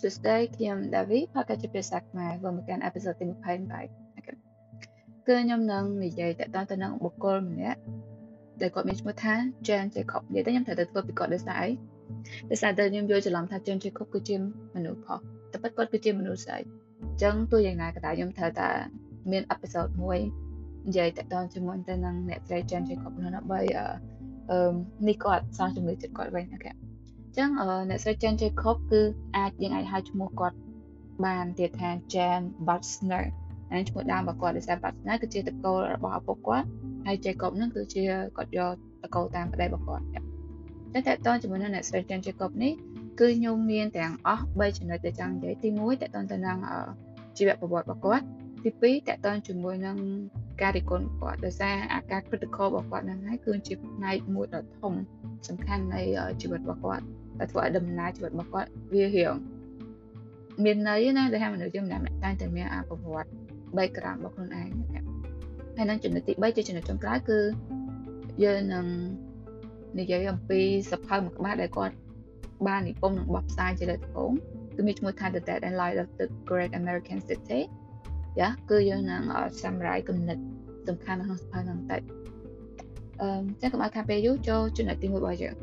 សួស្តីខ្ញុំដាវីផកជាភាសាខ្មែរវិលមកកាន់អេពីសូតទី28គឺខ្ញុំនឹងនិយាយតទៅនឹងបុគ្គលម្នាក់ដែលគាត់មានឈ្មោះថា Jan Jacob និយាយទៅខ្ញុំត្រូវទៅធ្វើពីគាត់ដោយសារអីដោយសារតែខ្ញុំយល់ច្រឡំថា Jan Jacob គឺជាមនុស្សផុសតែពិតគាត់គឺជាមនុស្សស្អីអញ្ចឹងទោះយ៉ាងណាក៏ដោយខ្ញុំត្រូវតែមានអេពីសូតមួយនិយាយតទៅជាមួយទៅនឹងអ្នកស្រី Jan Jacob នោះដើម្បីអឺនេះគាត់សងជំនឿចិត្តគាត់វិញអូខេ ចឹងអ្នកស្រី Jan Jacob គឺអាចយើងអាចហៅឈ្មោះគាត់បានទៀតថា Jan Butler ហើយឈ្មោះដើមរបស់គាត់ដោយសារ Butler គឺជាតកូលរបស់ឪពុកគាត់ហើយ Jacob ហ្នឹងគឺជាគាត់យកតកូលតាមប្តីរបស់គាត់តែតើតើជាមួយនឹងអ្នកស្រី Jan Jacob នេះគឺខ្ញុំមានទាំងអស់3ចំណុចដែលចង់និយាយទី1តើតើទៅនឹងជីវប្រវត្តិរបស់គាត់ទី2តើតើជាមួយនឹង ការរិះគន់គាត់ដោយសារអាការ critical របស់គាត់ហ្នឹងហើយគឺជាផ្នែកមួយដ៏ធំសំខាន់នៃជីវិតរបស់គាត់តែធ្វើឲ្យដំណើរជីវិតរបស់គាត់វារៀងមានន័យណាដែលថាមនុស្សយើងម្នាក់តែងតែមានអាប្រវត្តិ background របស់ខ្លួនឯងហើយនឹងចំណុចទី3ជាចំណុចចុងក្រោយគឺយើងនឹងនិយាយអំពីសភៅមួយក្បាលដែលគាត់បាននិពន្ធនិងបោះផ្សាយជាលើត្បូងគឺមានឈ្មោះថា The Dead and Light of the Great American City យ៉ាគឺយើងនឹងសម្រាយគំនិត សំខាន់នៅក្នុងសភៅហ្នឹងបន្តិចអឺចឹងកុំឲ្យខាតពេលយូរចូលចំណុចទី1របស់យើង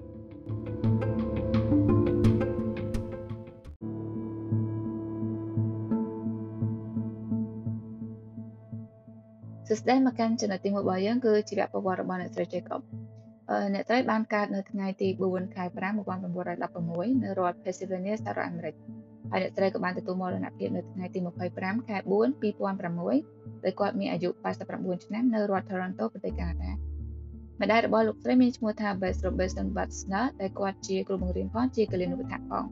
សួស្តីមកកាន់ចំណុចទី1របស់យើងគឺជីវប្រវត្តិរបស់អ្នកស្រី Jacob អ្នកស្រីបានកើតនៅថ្ងៃទី4ខែ5 1916នៅរដ្ឋ Pennsylvania សហរដ្ឋអាមេរិក ហើយអ្នកស្រីក៏បានទទួលមរណភាពនៅថ្ងៃទី25ខែ4 2006ដោយគាត់មានអាយុ89ឆ្នាំនៅរដ្ឋ Toronto ប្រទេសកាណាដាម្ដាយរបស់លោកស្រីមានឈ្មោះថា Bess Robertson Butler ដែលគាត់ជាគ្រូបង្រៀនផងជាកលិនុបដ្ឋាកផង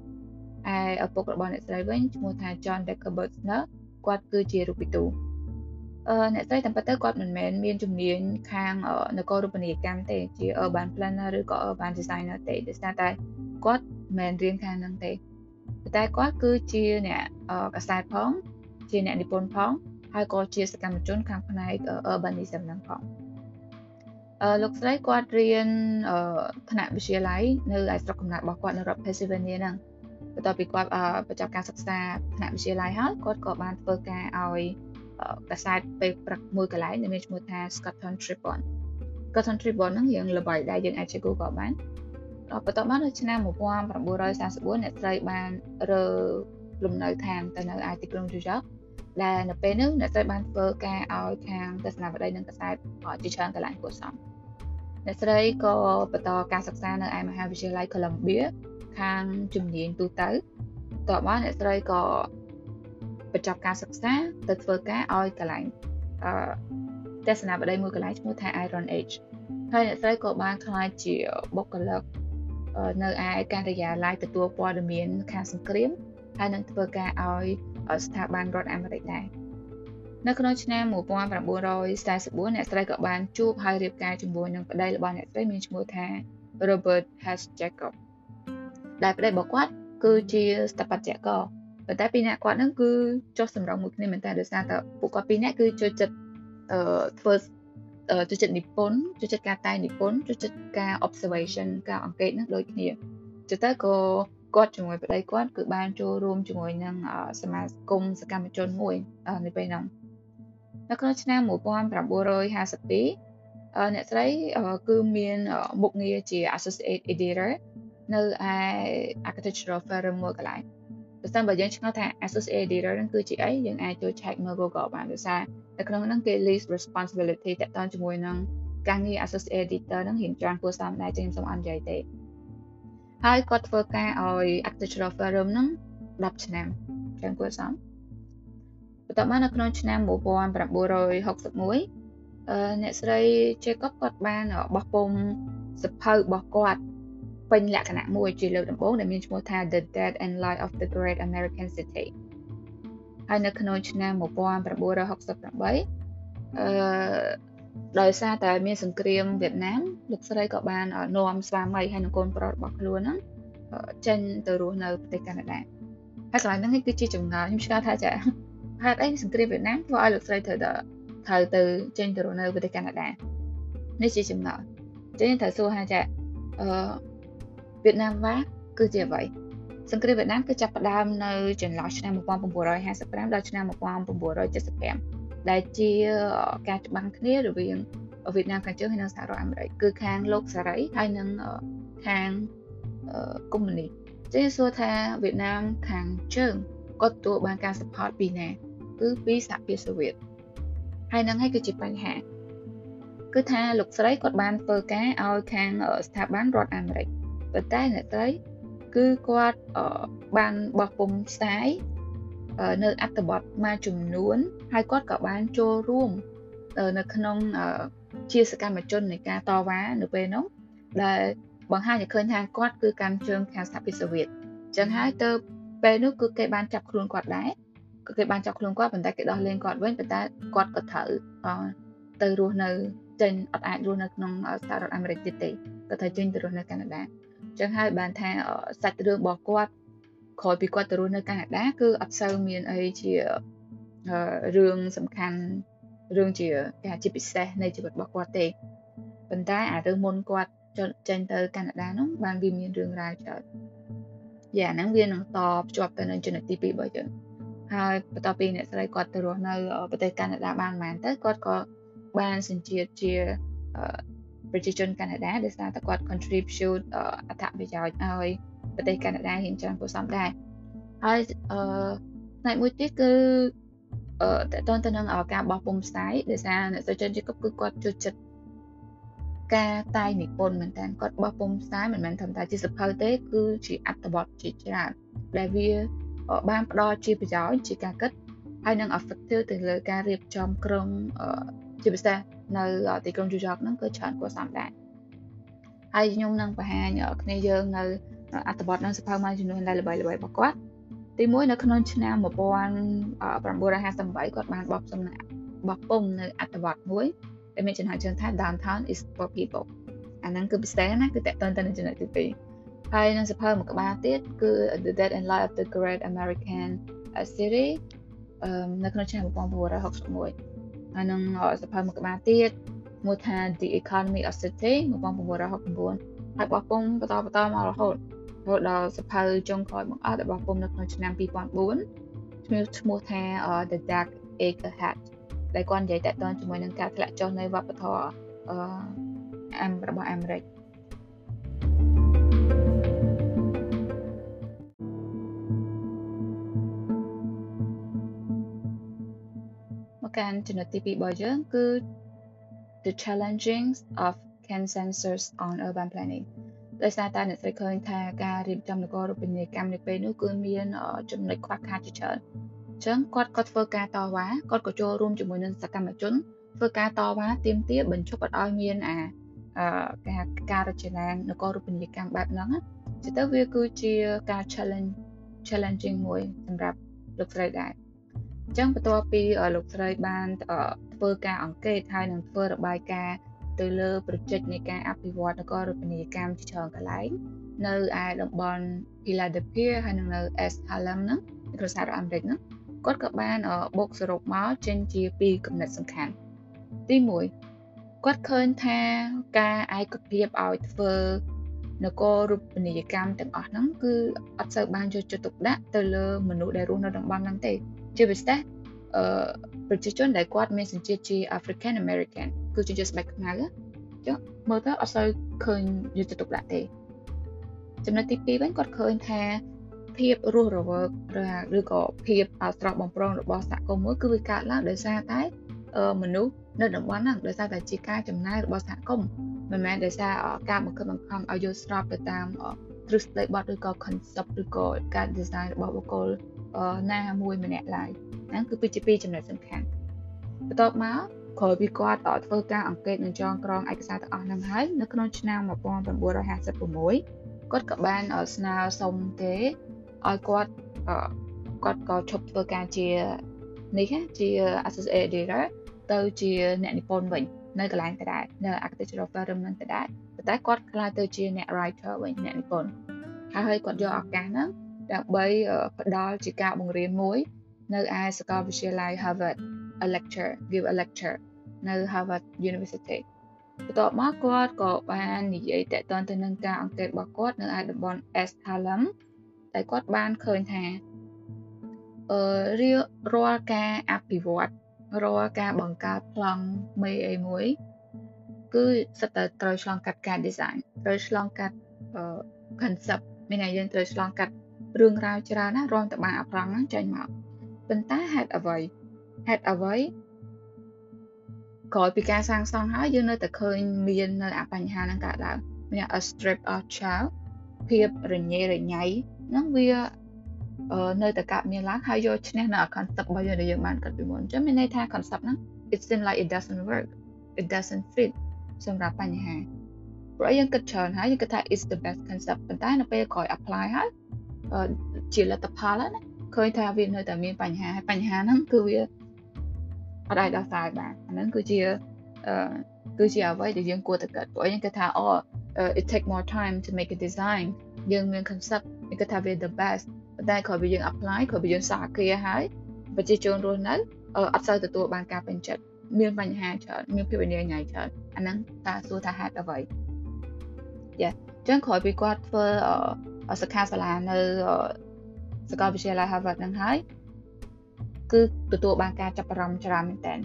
ឯឪពុករបស់អ្នកស្រីវិញឈ្មោះថា John Decker Butler គាត់គឺជារូបិទូអឺអ្នកស្រីតាមពិតទៅគាត់មិនមែនមានជំនាញខាងនគររូបនីយកម្មទេជា urban planner ឬក៏ urban designer ទេដោយសារតែគាត់មិនមែនរៀនខាងហ្នឹងទេ តែគាត់គឺជាអ្នកកសែតផង ជាអ្នកនិពន្ធផង ហើយក៏ជាសកម្មជនខាងផ្នែក urbanism ហ្នឹងផងអឺលោកស្រីគាត់រៀនថ្នាក់វិទ្យាល័យនៅឯស្រុកកំណើតរបស់គាត់នៅរដ្ឋ Pennsylvania ហ្នឹងបន្ទាប់ពីគាត់បញ្ចប់ការសិក្សាថ្នាក់វិទ្យាល័យហើយគាត់ក៏បានធ្វើការឲ្យកាសែតពេលព្រឹកមួយកន្លែងដែលមានឈ្មោះថា Scotland Tribune Scotland Tribune ហ្នឹងយើងល្បីដែរយើងអាចជា Google បាន បន្ទាប់មកនៅឆ្នាំ1934អ្នកស្រីបានរើលំនៅឋានទៅនៅឯទីក្រុង New York ដែលនៅពេលនោះអ្នកស្រីបានធ្វើការឲ្យខាងទស្សនវិស័យនិងកសែតជាច្រើនកន្លែងគួរសមអ្នកស្រីក៏បន្តការសិក្សានៅឯមហាវិទ្យាល័យ Columbia ខាងជំនាញទូទៅតបមកអ្នកស្រីក៏បញ្ចប់ការសិក្សាទៅធ្វើការឲ្យកន្លែងអឺទស្សនវិស័យមួយកន្លែងឈ្មោះថា Iron Age ហើយអ្នកស្រីក៏បានក្លាយជាបុគ្គលិក នៅឯការិយាល័យទទួលព័ត៌មានខាងសង្គ្រាមហើយនឹងធ្វើការឲ្យស្ថាប័នរដ្ឋអាមេរិកដែរនៅក្នុងឆ្នាំ1944អ្នកស្រីក៏បានជួបហើយរៀបការជាមួយនឹងប្តីរបស់អ្នកស្រីមានឈ្មោះថា Robert H. Jacob ដែលប្តីរបស់គាត់គឺជាស្ថាបត្យករប៉ុន្តែពីរនាក់គាត់ហ្នឹងគឺចុះសម្រងមួយគ្នាមែនតើដោយសារតែពួកគាត់ពីរនាក់គឺចូលចិត្តអឺធ្វើ ចូលចិត្តនិពន្ធចូលចិត្តការតែងនិពន្ធចូលចិត្តការ observation ការអង្កេតហ្នឹងដូចគ្នាចឹងទៅក៏គាត់ជាមួយប្តីគាត់គឺបានចូលរួមជាមួយនឹងសមាគមសកម្មជនមួយនៅពេលហ្នឹងនៅក្នុងឆ្នាំ1952អ្នកស្រីគឺមានមុខងារជា associate editor នៅឯ architectural firm មួយកន្លែង បើសិនបើយើងឆ្ងល់ថា associate editor ហ្នឹងគឺជាអីយើងអាចចូល check មើល Google បានដោយសារនៅក្នុងហ្នឹងគេ list responsibility តទៅជាមួយនឹងការងារ associate editor ហ្នឹងរៀងច្រើនគួរសមដែរចឹងខ្ញុំសូមអត់និយាយទេហើយគាត់ធ្វើការឲ្យ architectural firm ហ្នឹង10ឆ្នាំចឹងគួរសមបន្ទាប់មកនៅក្នុងឆ្នាំ1961អ្នកស្រី Jacob គាត់បានបោះពុំសភៅរបស់គាត់ ពេញលក្ខណៈមួយជាលើកដំបូងដែលមានឈ្មោះថា The Dead and Light of the Great American City ហើយនៅក្នុងឆ្នាំ1968អឺដោយសារតែមានសង្គ្រាមវៀតណាមលោកស្រីក៏បាននាំស្វាមីហើយនិងកូនប្រុសរបស់ខ្លួនហ្នឹងចេញទៅរស់នៅប្រទេសកាណាដាហើយកន្លែងហ្នឹងគឺជាចម្ងល់ខ្ញុំឆ្ងល់ថាចាហេតុអីសង្គ្រាមវៀតណាមធ្វើឲ្យលោកស្រីត្រូវទៅត្រូវទៅចេញទៅរស់នៅប្រទេសកាណាដានេះជាចម្ងល់អញ្ចឹងត្រូវសួរថាចាអឺ វៀតណាមវ៉ាគឺជាអ្វីសង្គ្រាមវៀតណាមគឺចាប់ផ្ដើមនៅចន្លោះឆ្នាំ1955ដល់ឆ្នាំ1975ដែលជាការច្បាំងគ្នារវាងវៀតណាមខាងជើងហើយនិងសហរដ្ឋអាមេរិកគឺខាងលោកសារីហើយនិងខាងកុម្មុយនីសចេះសួរថាវៀតណាមខាងជើងគាត់ទទួលបានការ support ពីណាគឺពីសហភាពសូវៀតហើយនឹងហើយគឺជាបញ្ហា គឺថាលោកស្រីគាត់បានធ្វើការឲ្យខាងស្ថាប័នរដ្ឋអាមេរិក ប៉ុន្តែអ្នកស្រីគឺគាត់បានបោះពុំផ្សាយនៅអត្ថបទមួយចំនួនហើយគាត់ក៏បានចូលរួមនៅក្នុងជាសកម្មជននៃការតវ៉ានៅពេលនោះដែលបង្ហាញឲ្យឃើញថាគាត់គឺកម្មជើងខាងសហភាពសូវៀតអញ្ចឹងហើយទៅពេលនោះគឺគេបានចាប់ខ្លួនគាត់ដែរគឺគេបានចាប់ខ្លួនគាត់ប៉ុន្តែគេដោះលែងគាត់វិញប៉ុន្តែគាត់ក៏ត្រូវទៅរស់នៅចេញអត់អាចរស់នៅក្នុងសហរដ្ឋអាមេរិកទៀតទេគាត់ត្រូវចេញទៅរស់នៅកាណាដាអញ្ចឹងហើយបានថាសាច់រឿងរបស់គាត់ក្រោយពីគាត់ទៅរស់នៅកាណាដាគឺអត់សូវមានអីជារឿងសំខាន់រឿងជាគេជាពិសេសនៃជីវិតរបស់គាត់ទេប៉ុន្តែអារឿងមុនគាត់ចេញទៅកាណាដានោះបានវាមានរឿងរ៉ាវច្រើនយ៉ាហ្នឹងវានឹងតភ្ជាប់ទៅនឹងចំណុចទី2របស់យើងហើយបន្ទាប់ពីអ្នកស្រីគាត់ទៅរស់នៅប្រទេសកាណាដាបានប៉ុន្មានទៅគាត់ក៏បានសញ្ជាតិជា ប្រជាជនកាណាដាដោយសារតែគាត់ contribute អត្ថប្រយោជន៍ឲ្យប្រទេសកាណាដារៀងច្រើនគួរសមដែរហើយអឺផ្នែកមួយទៀតគឺអឺតើតើទៅនឹងការបោះពុំផ្សាយដោយសារអ្នកស្រីចិនជាប់គឺគាត់ចូលចិត្តការតាយនិពន្ធមែនតើគាត់បោះពុំផ្សាយមិនមែនត្រឹមតែជាសភៅទេ គឺជាអត្ថបទជាច្រើនដែលវាបានផ្ដល់ជាប្រយោជន៍ជាការគិតហើយនឹង effective ទៅលើការរៀបចំក្រុងជាពិសេសនៅទីក្រុង New York ហ្នឹងគឺច្រើនគួរសមដែរហើយខ្ញុំនឹងបង្ហាញគ្នាយើងនៅអត្ថបទនឹងសភៅមួយចំនួនដែលល្បីៗរបស់គាត់ទីមួយនៅក្នុងឆ្នាំ1958គាត់បានបោះសំណាក់បោះពុំនៅអត្ថបទមួយដែលមានចំណងជើងថា downtown is for people អាហ្នឹងគឺពិសេសណាគឺតកតទៅនឹងចំណុចទី2ហើយនឹងសភៅមួយក្បាលទៀតគឺ The Dead and Life of the Great American City នៅក្នុងឆ្នាំ1961 ហើយនឹងសភៅមួយក្បាលទៀតមួយថា The Economy of City 1969ហើយបោះពុំបន្តបន្តមករហូតរហូតដល់សភៅចុងក្រោយបង្អស់របស់ពុំនៅក្នុងឆ្នាំ2004ឈ្មោះឈ្មោះថា The Dark Acre Hat ដែលគាត់និយាយតទៅជាមួយនឹងការធ្លាក់ចុះនៃវប្បធម៌អឺអាមរបស់អាមេរិកមក កាន់ចំណុចទី2របស់យើងគឺ the challenging of consensus on urban planning ដោយសារតែអ្នកស្រីឃើញថាការរៀបចំនគររូបនីយកម្មនៅពេលនោះគឺមានចំណុចខ្វះខាតជាច្រើនអញ្ចឹងគាត់ក៏ធ្វើការតវ៉ាគាត់ក៏ចូលរួមជាមួយនឹងសកម្មជនធ្វើការតវ៉ាទាមទារបញ្ឈប់ឲ្យមានអាការការរចនានគររូបនីយកម្មបែបហ្នឹងជិះទៅវាគឺជាការ challenge challenging មួយសម្រាប់លោកស្រីដែរអ ញ្ចឹងបន្ទាប់ពីលោកស្រីបានធ្វើការអង្កេតហើយនឹងធ្វើរបាយការណ៍ទៅលើប្រជិច្ចនៃការអភិវឌ្ឍនគររូបនីយកម្មជាច្រើនកន្លែងនៅឯតំបន់ Philadelphia ហើយនឹងនៅ East Harlem ហ្នឹងក្នុងសហរដ្ឋអាមេរិកហ្នឹងគាត់ក៏បានបូកសរុបមកចេញជាពីរគំនិតសំខាន់ទី1គាត់ឃើញថាការឯកភាពឲ្យធ្វើនគររូបនីយកម្មទាំងអស់ហ្នឹងគឺអត់សូវបានយកចិត្តទុកដាក់ទៅលើមនុស្សដែលរស់នៅតំបន់ហ្នឹងទេ ជាពិសេសអឺប្រជាជនដែលគាត់មានសញ្ជាតិជា African American គឺជនជាតិស្បែកខ្មៅចុះមើលទៅអត់សូវឃើញយកចិត្តទុកដាក់ទេចំណុចទី2វិញគាត់ឃើញថាភាពរស់រវើកឬក៏ភាពស្រស់បំព្រងរបស់សហគមន៍មួយគឺវាកើតឡើងដោយសារតែមនុស្សនៅតំបន់ហ្នឹងដោយសារតែជាការចំណាយរបស់សហគមន៍មិនមែនដោយសារការបង្ខំបង្ខំឲ្យយល់ស្របទៅតាមទ្រឹស្ដីបទឬក៏ concept ឬក៏ការ design របស់បុគ្គល ណាមួយម្នាក់ឡើយហ្នឹងគឺពីជាពីរចំណុចសំខាន់បន្ទាប់មកក្រោយពីគាត់ធ្វើការអង្កេតនិងចងក្រងឯកសារទាំងអស់ហ្នឹងហើយនៅក្នុងឆ្នាំ1956គាត់ក៏បានស្នើសុំគេឲ្យគាត់គាត់ក៏ឈប់ធ្វើការជានេះជា associate editor ទៅជាអ្នកនិពន្ធវិញនៅកន្លែងដដែលនៅ architectural firm នឹងដដែលប៉ុន្តែគាត់ក្លាយទៅជាអ្នក writer វិញអ្នកនិពន្ធហើយគាត់យកឱកាសហ្នឹង ដើម្បីផ្ដល់ជាការបង្រៀនមួយ នៅឯសាកលវិទ្យាល័យ Harvard a lecture give a lecture នៅ Harvard University បន្ទាប់មកគាត់ក៏បាននិយាយតកតទៅនឹងការអង្កេតរបស់គាត់នៅឯតំបន់ East Harlem តែគាត់បានឃើញថាអឺរៀបរាល់ការអភិវឌ្ឍរាល់ការបង្កើតប្លង់មេអីមួយ គឺសិតតែត្រូវឆ្លងកាត់ការ design ត្រូវឆ្លងកាត់ concept មានន័យយើងត្រូវឆ្លងកាត់ រឿងរ៉ាវច្រើនណារំតបានអាប្លង់ហ្នឹងចេញមកប៉ុន្តែហេតុអ្វីហេតុអ្វីក្រោយពីការសាងសង់ហើយយើងនៅតែឃើញមាននៅអាបញ្ហាហ្នឹងកើតឡើងមាន a strip of child ភាពរញ៉េរញ៉ៃហ្នឹងវានៅតែកើតមានឡើងហើយយកឈ្នះនៅ concept របស់យើងដែលយើងបានកាត់ពីមុនអញ្ចឹងមានន័យថា concept ហ្នឹង it seems like it doesn't work it doesn't fit សម្រាប់បញ្ហាព្រោះយើងគិតច្រើនហើយយើងគិតថា is the best concept ប៉ុន្តែនៅពេលក្រោយ apply ហើយ ជាលទ្ធផលណាឃើញថាវានៅតែមានបញ្ហាហើយបញ្ហាហ្នឹងគឺវាអត់អាចដោះស្រាយបានអាហ្នឹងគឺជាអឺគឺជាអ្វីដែលយើងគួរតែគិតព្រោះយើងគិតថាអូ it take more time to make a design យើងមាន concept យើងគិតថាវា the best ប៉ុន្តែគ្រាន់តែយើង apply គ្រាន់តែយើងសាកគ្រាហើយប្រជាជនរស់នៅអត់សូវទទួលបានការពេញចិត្តមានបញ្ហាច្រើនមានភាពអនាញ៉ៃច្រើនអាហ្នឹងតើសួរថាហេតុអ្វីយ៉ាអញ្ចឹងក្រោយពីគាត់ធ្វើ សិក្ខាសាលានៅសាកលវិទ្យាល័យ Harvard ហ្នឹងហើយគឺទទួលបានការចាប់អារម្មណ៍ច្រើនមែនតើ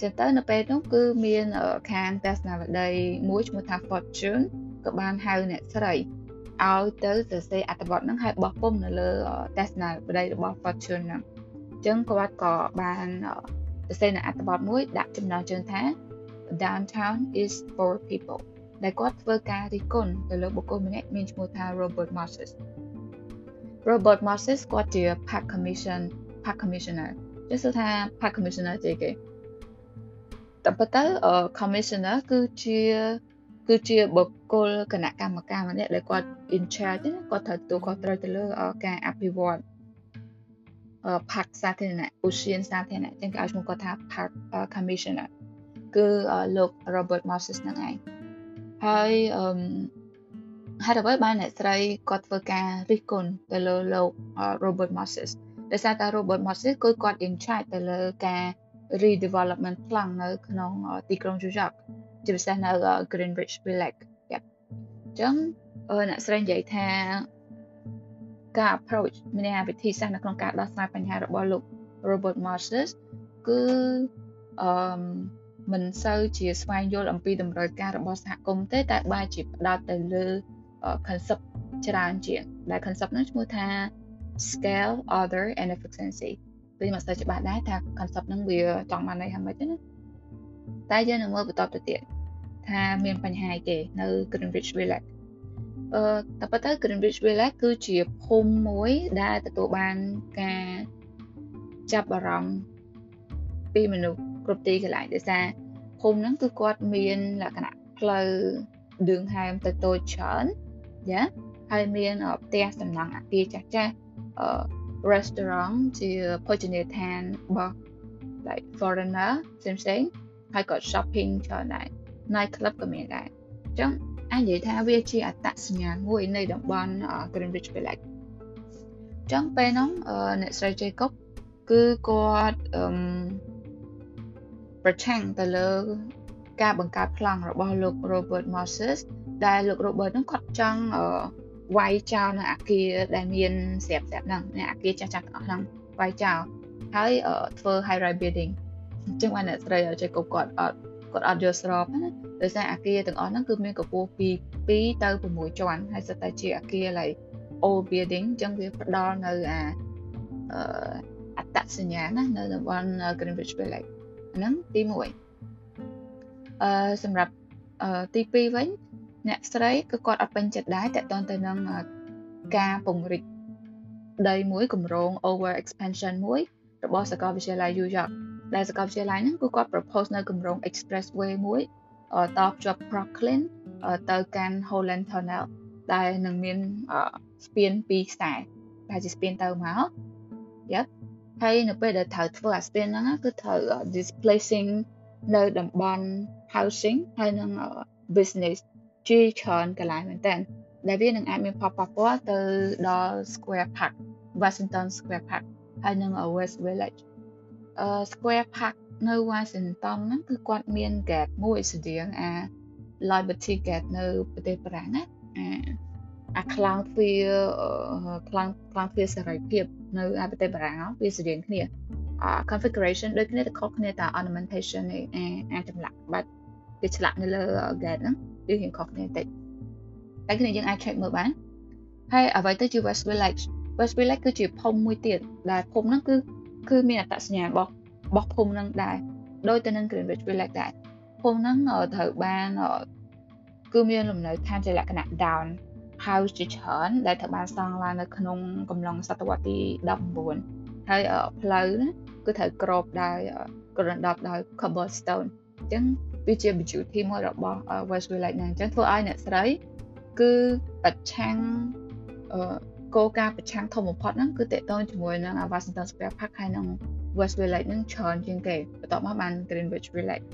ចឹងទៅនៅពេលនោះគឺមានខាងទស្សនវិស័យមួយឈ្មោះថា Fortune ក៏បានហៅអ្នកស្រីឲ្យទៅសរសេរអត្ថបទហ្នឹងហើយបោះពុំនៅលើទស្សនវិស័យរបស់ Fortune ហ្នឹងអញ្ចឹងគាត់ក៏បានសរសេរនៅអត្ថបទមួយដាក់ចំណងជើងថា Downtown is for people ដែលគាត់ធ្វើការរិះគន់ទៅលើបុគ្គលម្នាក់មានឈ្មោះថា Robert Moses Robert Moses គាត់ជា Park Commission Park Commissioner ចេះសួរថា Park Commissioner ជាគេតែប៉ុន្តែ Commissioner គឺជាគឺជាបុគ្គលគណៈកម្មការម្នាក់ដែលគាត់ in charge ណាគាត់ត្រូវទទួលខុសត្រូវទៅលើការអភិវឌ្ឍផាកសាធារណៈឧស្សាហសាធារណៈចឹងគេឲ្យឈ្មោះគាត់ថា Park Commissioner គឺលោក Robert Moses ហ្នឹងឯង ហើយអឺហេតុអ្វីបានអ្នកស្រីគាត់ធ្វើការរិះគន់ទៅលើលោក Robert Moses ដោយសារតែ Robert Moses គឺគាត់ in charge ទៅលើការ redevelopment ខ្លាំងនៅក្នុងទីក្រុង New York ជាពិសេសនៅ Greenwich Village យ៉ាអញ្ចឹងអ្នកស្រីនិយាយថាការ approach មានវិធីសាស្ត្រនៅក្នុងការដោះស្រាយបញ្ហារបស់លោក Robert Moses គឺអឺ មិនសូវជាស្វែងយល់អំពីតម្រូវការរបស់សហគមន៍ទេតែបែរជាផ្ដោតទៅលើ concept ច្រើនជាងដែល concept នោះឈ្មោះថា scale order and efficiency វាមិនសូវច្បាស់ដែរថា concept ហ្នឹងវាចង់បានន័យថាម៉េចទេណាតែយើងនឹងមើលបន្តទៅទៀតថាមានបញ្ហាអីគេនៅ Greenwich Village អឺតែប៉ុន្តែ Greenwich Village គឺជាភូមិមួយដែលទទួលបានការចាប់អារម្មណ៍ពីមនុស្ស គ្រប់ទីកន្លែងដោយសារភូមិហ្នឹងគឺគាត់មានលក្ខណៈផ្លូវឌឿងហែមទៅតូចច្រើនយ៉ាហើយមានផ្ទះសំណង់អគារចាស់ចាស់អឺ restaurant ជាភោជនីយដ្ឋានរបស់ like foreigner ផ្សេងផ្សេងហើយក៏ shopping ច្រើនដែរ night club ក៏មានដែរអញ្ចឹងអាចនិយាយថាវាជាអត្តសញ្ញាណមួយនៃតំបន់ Greenwich Village អញ្ចឹងពេលហ្នឹងអ្នកស្រី Jacob គឺគាត់អឺ ប្រឆាំងទៅលើការបង្កើតប្លង់របស់លោក Robert Moses ដែលលោក Robert ហ្នឹងគាត់ចង់វាយចោលនៅអាគារដែលមានស្រាប់ស្រាប់ហ្នឹងនៅអាគារចាស់ចាស់ទាំងអស់ហ្នឹងវាយចោលហើយធ្វើ high rise building អញ្ចឹងបានអ្នកស្រីចេះគាត់គាត់អត់គាត់អត់យល់ស្របណាដោយសារអាគារទាំងអស់ហ្នឹងគឺមានកម្ពស់ពី2ទៅ6ជាន់ហើយសិតតែជាអាគារ like old building អញ្ចឹងវាផ្ដល់នៅអាអត្តសញ្ញាណណានៅតំបន់ Greenwich Village ហ្នឹងទី1អឺសម្រាប់ទី2វិញអ្នកស្រីគឺគាត់អត់ពេញចិត្តដែរតើតើទៅនឹងការពង្រីកដីមួយគម្រោង over expansion មួយរបស់សាកលវិទ្យាល័យ New York ដែលសាកលវិទ្យាល័យហ្នឹងគឺគាត់ propose នៅគម្រោង expressway មួយតភ្ជាប់ Brooklyn ទៅកាន់ Holland Tunnel ដែលនឹងមានស្ពានពីរខ្សែដែលជាស្ពានទៅមកយ៉ា ហើយនៅពេលដែលត្រូវធ្វើអាស្ពានហ្នឹងគឺត្រូវ displacing នៅតំបន់ housing ហើយនឹង business ជាច្រើនកន្លែងមែនតើដែលវានឹងអាចមានផលប៉ះពាល់ទៅដល់ Square Park Washington Square Park ហើយនឹង West Village អឺ Square Park នៅ Washington ហ្នឹងគឺគាត់មាន gate មួយស្តៀងអា Liberty Gate នៅប្រទេសបារាំងណាអា អាខ្លាំងទ្វាខ្លាំងខ្លាំងទ្វាសេរីភាពនៅឯប្រទេសបារាំងវាស្រដៀងគ្នាអា configuration ដូចគ្នាតែខុសគ្នាតែ ornamentation នៃអាចម្លាក់បាត់គេឆ្លាក់នៅលើ gate ហ្នឹងវារៀងខុសគ្នាបន្តិចតែគ្នាយើងអាច check មើលបានហើយអ្វីទៅជា West Village West Village គឺជាភូមិមួយទៀតដែលភូមិហ្នឹងគឺគឺមានអត្តសញ្ញាណរបស់របស់ភូមិហ្នឹងដែរដោយទៅនឹង Greenwich Village ដែរភូមិហ្នឹងត្រូវបានគឺមានលំនៅឋានជាលក្ខណៈ down house ជាច្រើនដែលត្រូវបានសង់ឡើងនៅក្នុងកំឡុងសតវត្សទី19ហើយផ្លូវគឺត្រូវក្របដោយក្រណ្ដប់ដោយ cobblestone អញ្ចឹងវាជា beauty មួយរបស់ West Village ហ្នឹងអញ្ចឹងធ្វើឲ្យអ្នកស្រីគឺប្រឆាំងអឺគោលការណ៍ប្រឆាំងធំបំផុតហ្នឹងគឺតកតងជាមួយនឹង Washington Square Park ហើយនឹង West Village ហ្នឹងច្រើនជាងគេបន្ទាប់មកបាន Greenwich Village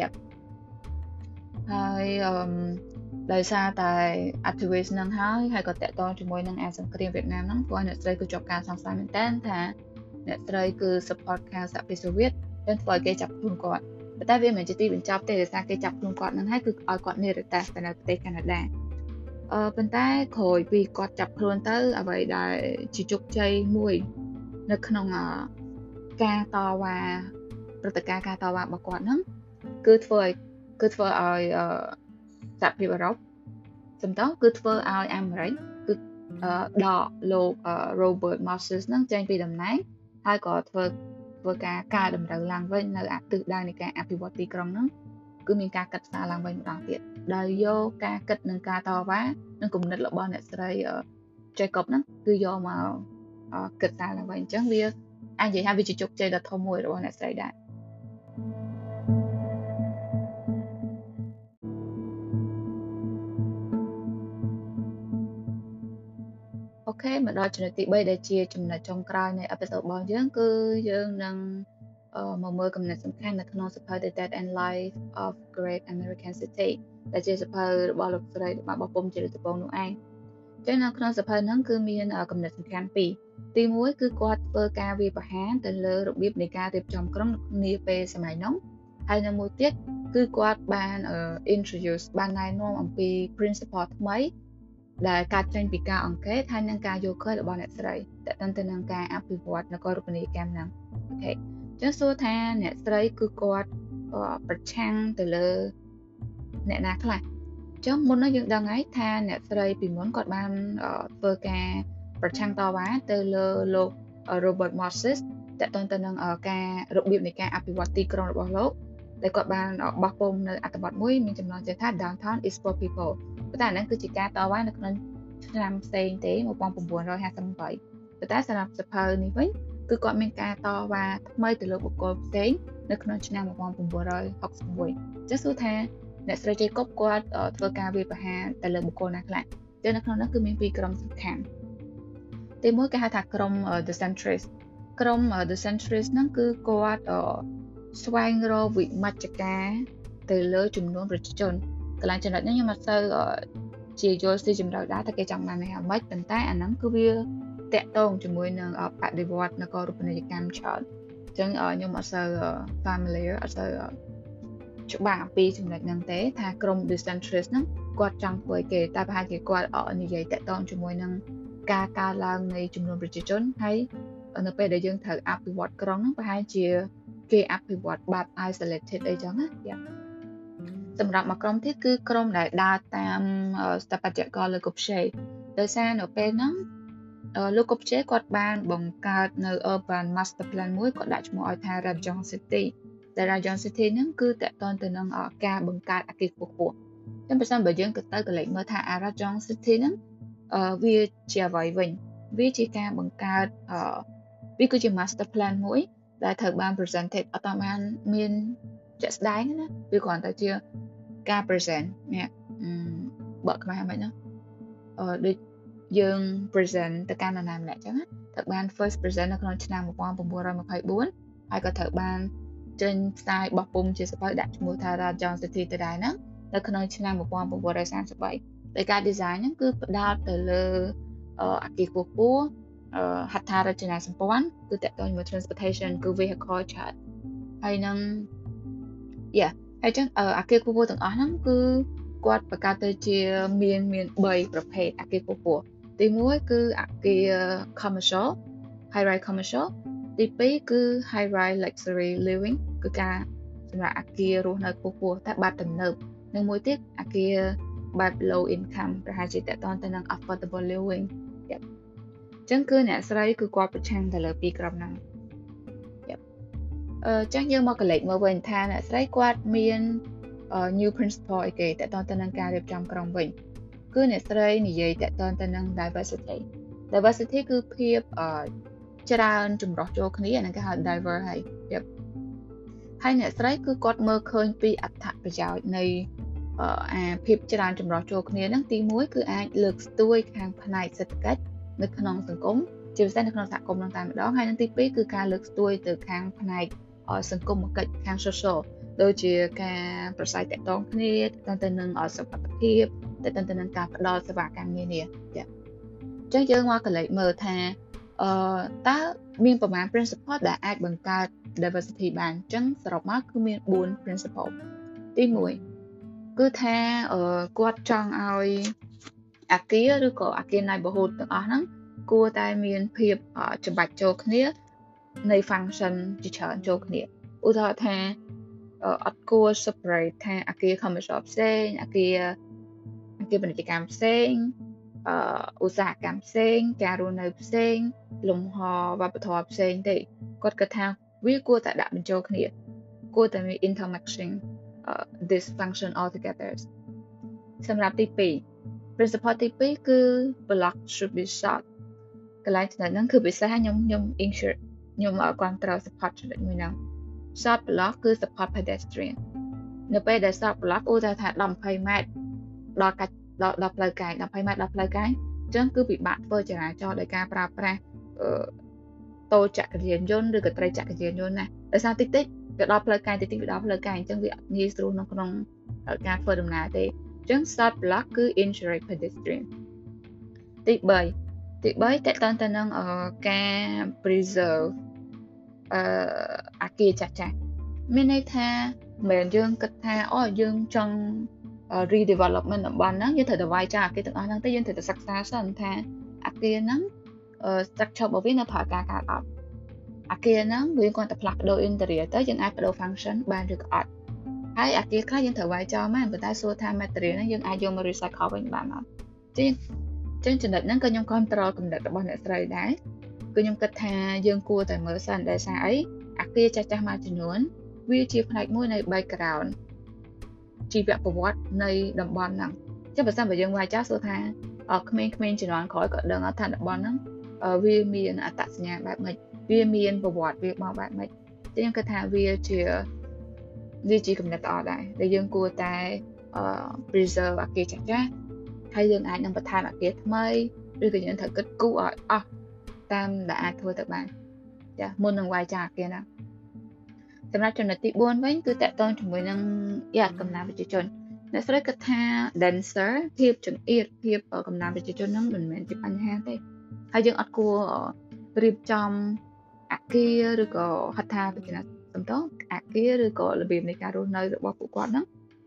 យ៉ាប់ហើយអឺ ដោយសារតែ activist ហ្នឹងហើយហើយក៏តកតងជាមួយនឹងអាសង្គ្រាមវៀតណាមហ្នឹងព្រោះអ្នកស្រីគឺជាប់ការសង្ស័យមែនតើថាអ្នកស្រីគឺ support ខាងសហភាពសូវៀតដែលធ្វើឲ្យគេចាប់ខ្លួនគាត់ប៉ុន្តែវាមិនមែនជាទីបញ្ចប់ទេដោយសារគេចាប់ខ្លួនគាត់ហ្នឹងហើយគឺឲ្យគាត់និរតេសទៅនៅប្រទេសកាណាដាអឺប៉ុន្តែក្រោយពីគាត់ចាប់ខ្លួនទៅអ្វីដែលជាជោគជ័យមួយ នៅក្នុងការតវ៉ាព្រឹត្តិការណ៍ការតវ៉ារបស់គាត់ហ្នឹងគឺធ្វើឲ្យគឺធ្វើឲ្យ សហភាពអឺរ៉ុបសំដៅគឺធ្វើឲ្យអាមេរិកគឺដកលោក Robert Moses ហ្នឹងចេញពីតំណែងហើយក៏ធ្វើធ្វើការកែតម្រូវឡើងវិញនៅអាទិសដៅនៃការអភិវឌ្ឍទីក្រុងហ្នឹងគឺមានការកាត់ផ្សារឡើងវិញម្ដងទៀតដោយយកការគិតនិងការតវ៉ានិងគំនិតរបស់អ្នកស្រី Jacob ហ្នឹងគឺយកមកគិតសារឡើងវិញអញ្ចឹងវាអាចនិយាយថាវាជាជោគជ័យដ៏ធំមួយរបស់អ្នកស្រីដែរ ខេមកដល់ចំណុចទី3ដែលជាចំណុចចុងក្រោយនៃអេពីសូតរបស់យើងគឺយើងនឹងមកមើលកំណត់សំខាន់នៅក្នុងសភៅ The Death and Life of Great American City ដែលជាសភៅរបស់លោកស្រីរបស់ពុំជាដំបងនោះឯងចឹងនៅក្នុងសភៅហ្នឹងគឺមានកំណត់សំខាន់ពីរទី1គឺគាត់ធ្វើការវាប្រហារទៅលើរបៀបនៃការរៀបចំក្រុមនាពេលសម័យនោះហើយនៅមួយទៀតគឺគាត់បាន introduce បានណែនាំអំពី principle ថ្មី ដែលកើតចេញពីការអង្កេតហើយនឹងការយល់ឃើញរបស់អ្នកស្រីតើតើទៅនឹងការអភិវឌ្ឍនគររូបនីយកម្មហ្នឹងអូខេអញ្ចឹងសួរថាអ្នកស្រីគឺគាត់ប្រឆាំងទៅលើអ្នកណាខ្លះអញ្ចឹងមុននោះយើងដឹងហើយថាអ្នកស្រីពីមុនគាត់បានធ្វើការប្រឆាំងតវ៉ាទៅលើលោក Robert Moses តើតើទៅនឹងការរបៀបនៃការអភិវឌ្ឍទីក្រុងរបស់លោក ដែលគាត់បានបោះពុំនៅអត្ថបទមួយមានចំណងជើងថា downtown is for people ប៉ុន្តែអាហ្នឹងគឺជាការតវ៉ានៅក្នុងឆ្នាំផ្សេងទេ1958ប៉ុន្តែសម្រាប់សភៅនេះវិញគឺគាត់មានការតវ៉ាថ្មីទៅលើបុគ្គលផ្សេងនៅក្នុងឆ្នាំ1961ចាសសួរថាអ្នកស្រីជ័យគប់គាត់ធ្វើការវាយប្រហារទៅលើបុគ្គលណាខ្លះចឹងនៅក្នុងនោះគឺមានពីរក្រុមសំខាន់ទីមួយគេហៅថាក្រុម The Centrist ក្រុម The Centrist ហ្នឹងគឺគាត់ ស្វែងរកវិមជ្ឈការទៅលើចំនួនប្រជាជនកន្លែងចំណុចនេះខ្ញុំអត់សូវជាយល់ស៊ីជម្រៅដែរតែគេចង់បាននេះអាម៉េចប៉ុន្តែអាហ្នឹងគឺវាតកតងជាមួយនឹងបដិវត្តនគររូបនីយកម្មច្រើនអញ្ចឹងខ្ញុំអត់សូវ familiar អត់សូវច្បាស់អំពីចំណុចហ្នឹងទេថាក្រុម decentralist ហ្នឹងគាត់ចង់ធ្វើឲ្យគេតែប្រហែលជាគាត់និយាយតកតងជាមួយនឹងការកើនឡើងនៃចំនួនប្រជាជនហើយនៅពេលដែលយើងត្រូវអភិវឌ្ឍក្រុងហ្នឹងប្រហែលជា គេអភិវឌ្ឍបែប isolated អីចឹងណាយ៉ាសម្រាប់មួយក្រុមទៀតគឺក្រុមដែលដើរតាមស្ថាបត្យករលើកុបឆេដោយសារនៅពេលហ្នឹងលោកកុបឆេគាត់បានបង្កើតនៅ urban master plan មួយគាត់ដាក់ឈ្មោះឲ្យថា Rajong City ដែល Rajong City ហ្នឹងគឺតកតទៅនឹងការបង្កើតអគារខ្ពស់ៗចឹងបើសិនបើយើងទៅទៅកលេចមើលថា Rajong City ហ្នឹងវាជាអ្វីវិញវាជាការបង្កើតវាគឺជា master plan មួយ ដែលត្រូវបាន presented អត់បានមានជាក់ស្ដែងណាវាគ្រាន់តែជាការ present នេះបកខ្មែរមិនណាអឺដូចយើង present ទៅកាន់នរណាម្នាក់ចឹងណាត្រូវបាន first present នៅក្នុងឆ្នាំ1924ហើយក៏ត្រូវបានចេញផ្សាយបោះពុំជាសភៅដាក់ឈ្មោះថា Rajon City ទៅដែរហ្នឹងនៅក្នុងឆ្នាំ1933ដោយការ design ហ្នឹងគឺផ្ដោតទៅលើអគារខ្ពស់ខ្ពស់ ហត្ថរចនាសម្ព័ន្ធគឺតកតជាមួយ transportation គឺ vehicle ច្រើនហើយនឹង yeah ហើយចឹងអាគារខ្ពស់ៗទាំងអស់ហ្នឹងគឺគាត់បង្កើតទៅជាមានមាន3ប្រភេទអគារខ្ពស់ទី1គឺអគារ commercial high rise commercial ទី2គឺ high rise luxury living គឺការសម្រាប់អគាររស់នៅខ្ពស់ៗតែបែបទំនើបនិងមួយទៀតអគារបែប low income ប្រហែលជាតកតទៅនឹង affordable living អញ្ចឹងគឺអ្នកស្រីគឺគាត់ប្រឆាំងទៅលើពីរក្រុមហ្នឹងអឺចឹងយើងមកកលេចមើលវិញថាអ្នកស្រីគាត់មាន new principle អីគេតកតទៅនឹងការរៀបចំក្រុមវិញគឺអ្នកស្រីនិយាយតកតទៅនឹង diversity diversity គឺភាពច្រើនចម្រុះចូលគ្នាហ្នឹងគេហៅ diver ហើយហើយអ្នកស្រីគឺគាត់មើលឃើញពីអត្ថប្រយោជន៍នៃអាភាពច្រើនចម្រុះចូលគ្នាហ្នឹងទី1គឺអាចលើកស្ទួយខាងផ្នែកសេដ្ឋកិច្ច នៅក្នុងសង្គមជាពិសេសនៅក្នុងសហគមន៍នឹងតែម្ដងហើយនឹងទី2គឺការលើកស្ទួយទៅខាងផ្នែកសង្គមគិច្ចខាង social ដូចជាការប្រស័យតាក់ទងគ្នាទៅទៅនឹងសុខភាពទៅទៅនឹងការផ្ដល់សេវាកម្មនានាចា៎អញ្ចឹងយើងមកកលេចមើលថាអឺតើមានប្រមាណ principle ដែលអាចបង្កើត diversity បានអញ្ចឹងសរុបមកគឺមាន4 principle ទី1គឺថាអឺគាត់ចង់ឲ្យ អាគារឬក៏អាគារ neighborhood ទាំងអស់ហ្នឹងគួរតែមានភាពច្បាច់ចូលគ្នានៃ function ជាច្រើនចូលគ្នាឧទាហរណ៍ថាអត់គួរ separate ថាអាគារ commercial ផ្សេងអាគារអាគារពាណិជ្ជកម្មផ្សេងអឺឧស្សាហកម្មផ្សេង ការរស់នៅផ្សេង លំហវប្បធម៌ផ្សេងទេគាត់គិតថាវាគួរតែដាក់បញ្ចូលគ្នាគួរតែមាន intermixing uh, this function all together សម្រាប់ទី2 principle ទី2គឺ block should be short កន្លែងចំណុចហ្នឹងគឺពិសេសខ្ញុំខ្ញុំ insure ខ្ញុំគ្រប់ត្រូវ support ចំណុចមួយហ្នឹង short block គឺ support pedestrian នៅពេលដែល short block ឧទាហរណ៍ថា10 20ម៉ែត្រដល់កាច់ដល់ដល់ផ្លូវកែង20ម៉ែត្រដល់ផ្លូវកែងអញ្ចឹងគឺពិបាកធ្វើចរាចរណ៍ដោយការប្រើប្រាស់អឺតូចក្រយានយន្តឬក៏ត្រីចក្រយានយន្តណាដោយសារតិចតិចទៅដល់ផ្លូវកែងតិចតិចទៅដល់ផ្លូវកែងអញ្ចឹងវាអត់ងាយស្រួលក្នុងក្នុងការធ្វើដំណើរទេអញ្ចឹង start block គឺ insurance pedestrian ទី3ទី3តកតទៅនឹងការ preserve អឺអាគារចាស់ចាស់មានន័យថាមិនមែនយើងគិតថាអូយើងចង់ redevelopment តំបន់ហ្នឹងយើងត្រូវតែវាយចោលអាគារទាំងអស់ហ្នឹងទៅយើងត្រូវតែសិក្សាសិនថាអាគារហ្នឹង structure របស់វានៅប្រើការកើតអត់អាគារហ្នឹងវាគាត់តែផ្លាស់ប្ដូរ interior ទៅយើងអាចប្ដូរ function បានឬក៏អត់ ហើយអាគារខ្លះយើងត្រូវវាយចោលមែនប៉ុន្តែសួរថា material ហ្នឹងយើងអាចយកមក recycle វិញបានអត់ចឹងចឹងចំណុចហ្នឹងក៏ខ្ញុំ control កំណត់របស់អ្នកស្រីដែរគឺខ្ញុំគិតថាយើងគួរតែមើលសិនដែលសារអីអាគារចាស់ចាស់មួយចំនួនវាជាផ្នែកមួយនៃ background ជីវប្រវត្តិនៃតំបន់ហ្នឹងចឹងបើសិនបើយើងវាយចាស់សួរថាក្មេងៗជំនាន់ក្រោយក៏ដឹងថាតំបន់ហ្នឹងវាមានអត្តសញ្ញាណបែបម៉េចវាមានប្រវត្តិវាមកបែបម៉េចចឹងខ្ញុំគិតថាវាជា វាជាកំណត់ល្អដែរដែលយើងគួរតែ preserve អាគារចាស់ចាស់ហើយយើងអាចនឹងបន្ថែមអាគារថ្មីឬក៏យើងត្រូវគិតគូរឲ្យអស់តាមដែលអាចធ្វើទៅបានចាមុននឹងវាយចាអាគារណាសម្រាប់ចំណុចទី4វិញគឺតកតងជាមួយនឹងយ៉ាកំណើនប្រជាជនអ្នកស្រីគិតថា dancer ភាពចង្អៀតភាពកំណើនប្រជាជនហ្នឹងមិនមែនជាបញ្ហាទេហើយយើងអត់គួររៀបចំអគារឬក៏ហៅថាវិញ្ញា ណសំតអគារឬក៏របៀបនៃការរស់នៅរបស់ពួកគាត់ហ្នឹង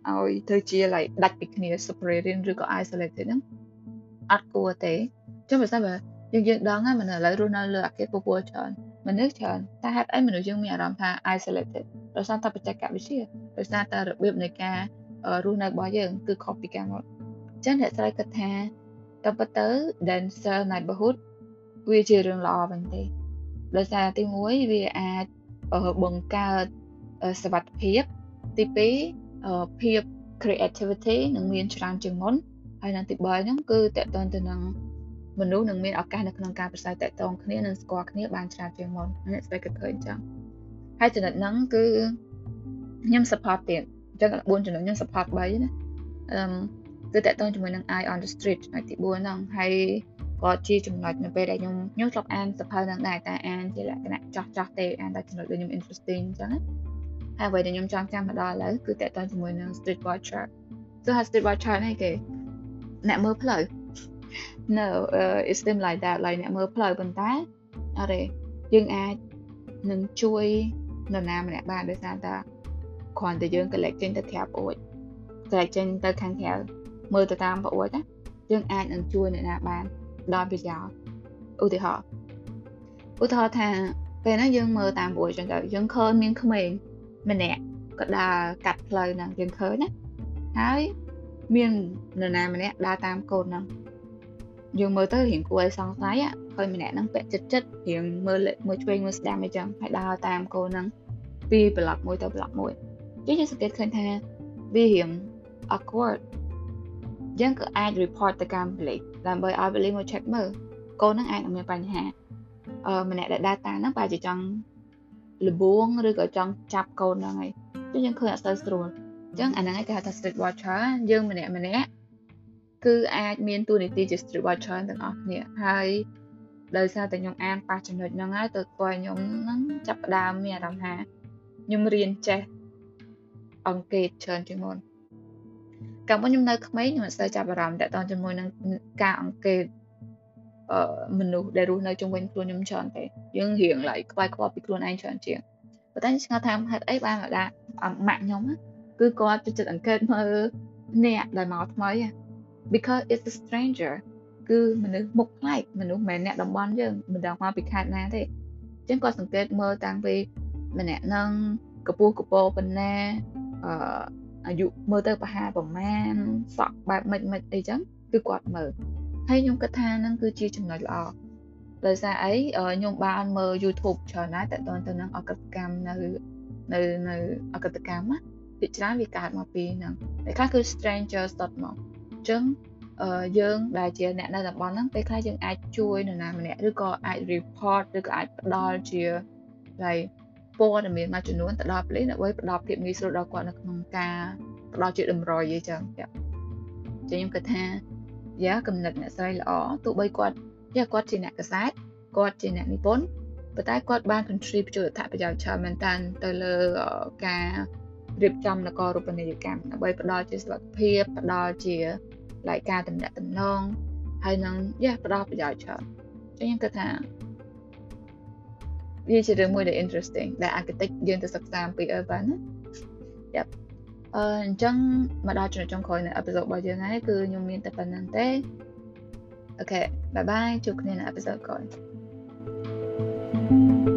ឲ្យទៅជា like ដាច់ពីគ្នា separated ឬក៏ isolated ហ្នឹងអត់គួរទេចុះបើសិនបើយើងយើងដឹងហើយមនុស្សឥឡូវរស់នៅលើអគារពពោះច្រើនមនុស្សច្រើនតែហេតុអីមនុស្សយើងមានអារម្មណ៍ថា isolated ដោយសារតែបច្ចេកវិទ្យាដោយសារតែរបៀបនៃការរស់នៅរបស់យើងគឺខុសពីការមកអញ្ចឹងអ្នកស្រីគិតថាតើពិតទៅ dancer neighborhood វាជារឿងល្អវិញទេដោយសារទី1វាអាច បង្កើតសវត្ថភាពទី2ភាព creativity នឹងមានច្រើនជាងមុនហើយនឹងទី3ហ្នឹងគឺតកតទៅនឹងមនុស្សនឹងមានឱកាសនៅក្នុងការប្រសើរតកតងគ្នានិងស្គាល់គ្នាបានច្រើនជាងមុនអ្នកស្វែងឃើញចឹងហើយចំណុចហ្នឹងគឺខ្ញុំ support ទៀតអញ្ចឹង4ចំណុចខ្ញុំ support 3ណាអឺគឺតកតងជាមួយនឹង eye on the street ហើយទី4ហ្នឹងហើយ ក៏ជាចំណុចនៅពេលដែលខ្ញុំខ្ញុំធ្លាប់អានសភៅហ្នឹងដែរតែអានជាលក្ខណៈចោះចោះទេអានតែចំណុចដែលខ្ញុំ interesting អញ្ចឹងណាហើយអ្វីដែលខ្ញុំចង់ចាំមកដល់ឥឡូវគឺតកតងជាមួយនឹង street watcher គឺថា street watcher នេះគេអ្នកមើលផ្លូវ no uh, it's them like that like អ្នកមើលផ្លូវប៉ុន្តែអរេយើងអាចនឹងជួយនរណាម្នាក់បានដោយសារតែគ្រាន់តែយើង collect ចេញទៅក្រាបអួចស្រែកចេញទៅខាងក្រៅមើលទៅតាមប្រវត្តិណាយើងអាចនឹងជួយអ្នកណាបាន ដល់ប្រយោជន៍ឧទាហរណ៍ឧទាហរណ៍ថាពេលហ្នឹងយើងមើលតាមប្រវត្តិចឹងទៅយើងឃើញមានក្មេងម្នាក់ក៏ដើរកាត់ផ្លូវហ្នឹងយើងឃើញណាហើយមាននរណាម្នាក់ដើរតាមកូនហ្នឹងយើងមើលទៅរៀងគួរឲ្យសង្ស័យឃើញម្នាក់ហ្នឹងពាក់ចិត្តចិត្តរៀងមើលមើលឆ្វេងមើលស្ដាំអីចឹងហើយដើរតាមកូនហ្នឹងពីប្លុកមួយទៅប្លុកមួយចឹងយើងសង្កេតឃើញថាវារៀង awkward យើងក៏អាច report ទៅកាន់ប៉ូលីសដើម្បីឲ្យប៉ូលីសមក check មើលកូនហ្នឹងអាចនឹងមានបញ្ហាអឺម្នាក់ដែលដើរតាមហ្នឹងប្រហែលជាចង់លបួងឬក៏ចង់ចាប់កូនហ្នឹងហើយចឹងយើងឃើញអត់សូវស្រួលអញ្ចឹងអាហ្នឹងឯងគេហៅថា street watcher យើងម្នាក់ម្នាក់គឺអាចមានតួនាទីជា street watcher ទាំងអស់គ្នាហើយដោយសារតែខ្ញុំអានប៉ះចំណុចហ្នឹងហើយទៅធ្វើឲ្យខ្ញុំហ្នឹងចាប់ផ្ដើមមានអារម្មណ៍ថាខ្ញុំរៀនចេះអង្កេតច្រើនជាងមុន កាលមុនខ្ញុំនៅក្មេងខ្ញុំអត់សូវចាប់អារម្មណ៍តទៅជាមួយនឹងការអង្កេតអឺមនុស្សដែលរស់នៅជុំវិញខ្លួនខ្ញុំច្រើនទេយើងរៀងឡើយខ្វាយខ្វល់ពីខ្លួនឯងច្រើនជាងប៉ុន្តែឆ្ងល់ថាហេតុអីបានមកដាក់ម៉ាក់ខ្ញុំគឺគាត់ចិត្តអង្កេតមើលអ្នកដែលមកថ្មី because it's a stranger គឺមនុស្សមុខប្លែកមនុស្សមិនអ្នកតំបន់យើងមិនដឹងមកពីខេត្តណាទេអញ្ចឹងគាត់សង្កេតមើលតាំងពីម្នាក់នឹងកពស់កពោប៉ុណ្ណាអឺ អាយុមើលទៅប្រហែលប្រមាណសក់បែបមិនមិនអីចឹងគឺគាត់មើលហើយខ្ញុំគិតថានឹងគឺជាចំណុចល្អដោយសារអីខ្ញុំបានមើល YouTube ច្រើនណាស់តើតើទៅនឹងអកតកម្មនៅនៅនៅអកតកម្មណាពីច្រើនវាកើតមកពីហ្នឹងតែខ្លះគឺ stranger ស្ដុតមកអញ្ចឹងយើងដែលជាអ្នកនៅតំបន់ហ្នឹងពេលខ្លះយើងអាចជួយនរណាម្នាក់ឬក៏អាច report ឬក៏អាចផ្ដល់ជា like ព័ត៌មានមួយចំនួនទៅដល់ប៉ូលីសដើម្បីផ្ដល់ភាពងាយស្រួលដល់គាត់នៅក្នុងការផ្ដល់ជាតម្រុយអីចឹងចាចឹងខ្ញុំគិតថាយ៉ាកំណត់អ្នកស្រីល្អទោះបីគាត់យ៉ាគាត់ជាអ្នកកសែតគាត់ជាអ្នកនិពន្ធប៉ុន្តែគាត់បាន contribute ជួយអត្ថប្រយោជន៍ច្រើនមែនតើទៅលើការរៀបចំនគររូបនីយកម្មដើម្បីផ្ដល់ជាសុខភាពផ្ដល់ជាលក្ខការតំណាក់តំណងហើយនឹងយ៉ាផ្ដល់ប្រយោជន៍ច្រើនចឹងខ្ញុំគិតថា វាជារឿងមួយដែល interesting ដែល architect យើងទៅសិក្សាអំពី urban ណា Yep អឺអញ្ចឹងមកដល់ចំណុចចុងក្រោយនៃ episode របស់យើងហើយគឺខ្ញុំមានតែប៉ុណ្្នឹងទេអូខេបាយបាយជួបគ្នានៅ episode ក្រោយ thank you